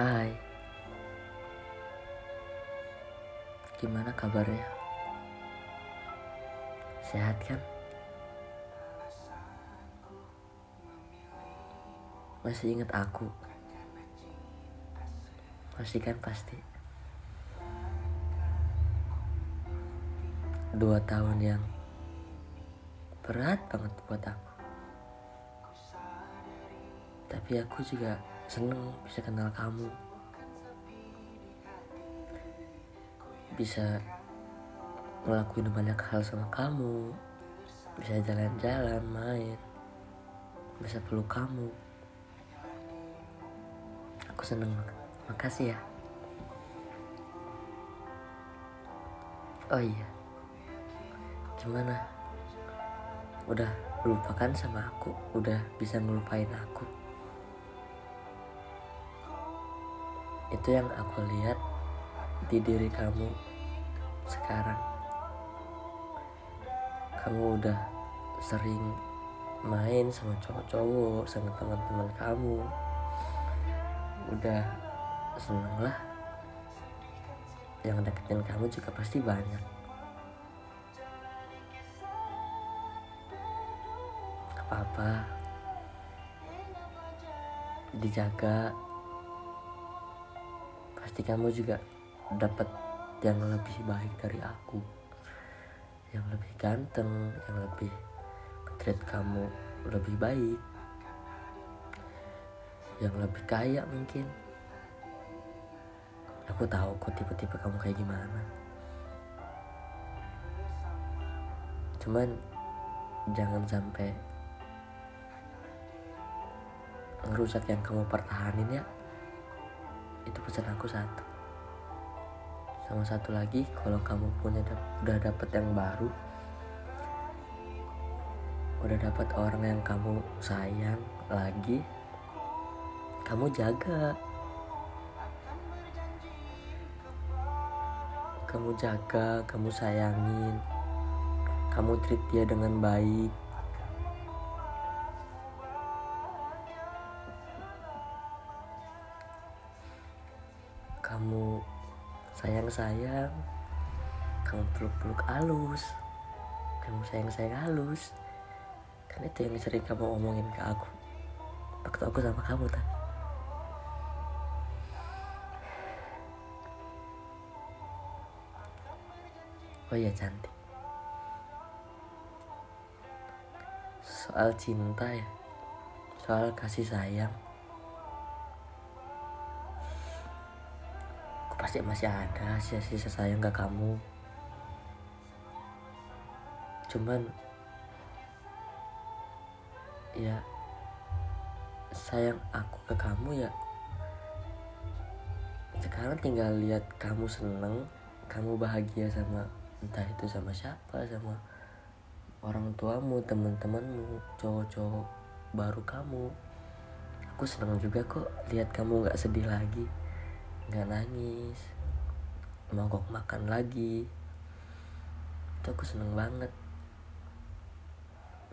Hai Gimana kabarnya? Sehat kan? Masih ingat aku? Masih kan pasti Dua tahun yang berat banget buat aku Tapi aku juga seneng bisa kenal kamu. Bisa ngelakuin banyak hal sama kamu. Bisa jalan-jalan main. Bisa peluk kamu. Aku seneng makasih ya. Oh iya. Gimana? Udah lupakan sama aku? Udah bisa ngelupain aku itu yang aku lihat di diri kamu sekarang. Kamu udah sering main sama cowok-cowok sama teman-teman kamu. Udah seneng lah. Yang deketin kamu juga pasti banyak. Apa-apa. Dijaga pasti kamu juga dapat yang lebih baik dari aku. Yang lebih ganteng yang lebih treat kamu lebih baik. Yang lebih kaya mungkin. Aku tahu kok tipe-tipe kamu kayak gimana. Cuman jangan sampai ngerusak yang kamu pertahanin ya itu pesan aku satu. Sama satu lagi kalau kamu punya udah dapet yang baru udah dapet orang yang kamu sayang lagi kamu jaga. Kamu jaga kamu sayangin kamu treat dia dengan baik sayang-sayang kamu peluk-peluk halus. Kamu sayang-sayang halus. Kan itu yang sering kamu omongin ke aku. Waktu aku sama kamu tak oh iya cantik. Soal cinta ya. Soal kasih sayang pasti masih ada sisa-sisa sayang ke kamu. Cuman ya sayang aku ke kamu ya sekarang tinggal lihat kamu seneng kamu bahagia sama entah itu sama siapa sama orang tuamu teman-temanmu cowok-cowok baru kamu. Aku seneng juga kok lihat kamu nggak sedih lagi nggak nangis. Mogok makan lagi. Itu aku seneng banget.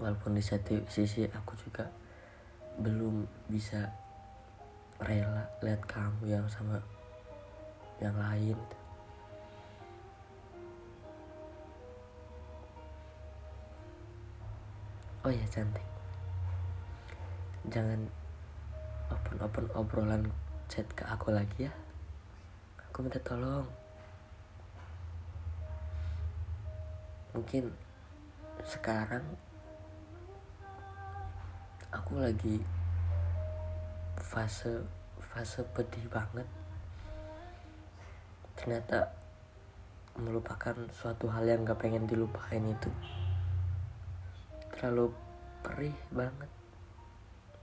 Walaupun di satu sisi aku juga belum bisa rela lihat kamu yang sama yang lain. Oh ya cantik. Jangan open open obrolan chat ke aku lagi ya aku minta tolong. Mungkin sekarang aku lagi fase fase pedih banget. Ternyata melupakan suatu hal yang gak pengen dilupain itu terlalu perih banget.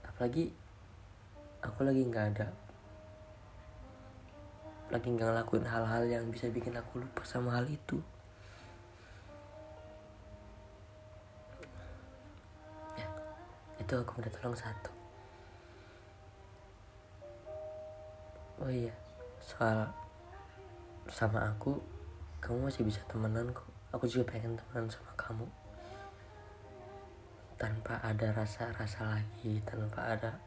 Apalagi aku lagi nggak ada lagi nggak ngelakuin hal-hal yang bisa bikin aku lupa sama hal itu. Ya itu aku minta tolong satu. Oh iya soal sama aku kamu masih bisa temenan kok. Aku juga pengen temenan sama kamu. Tanpa ada rasa-rasa lagi tanpa ada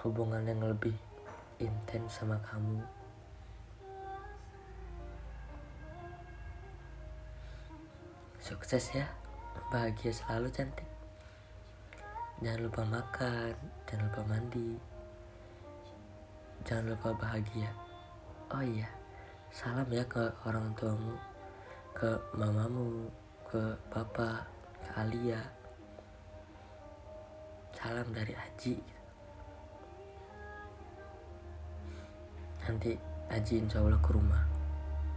hubungan yang lebih intens sama kamu sukses ya. Bahagia selalu cantik. Jangan lupa makan jangan lupa mandi. Jangan lupa bahagia. Oh iya salam ya ke orang tuamu ke mamamu ke papa ke Alia. Salam dari Aji. Nanti Aji insya Allah ke rumah.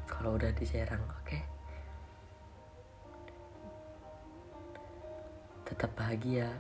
Kalau udah di Serang oke? okay? Tetap bahagia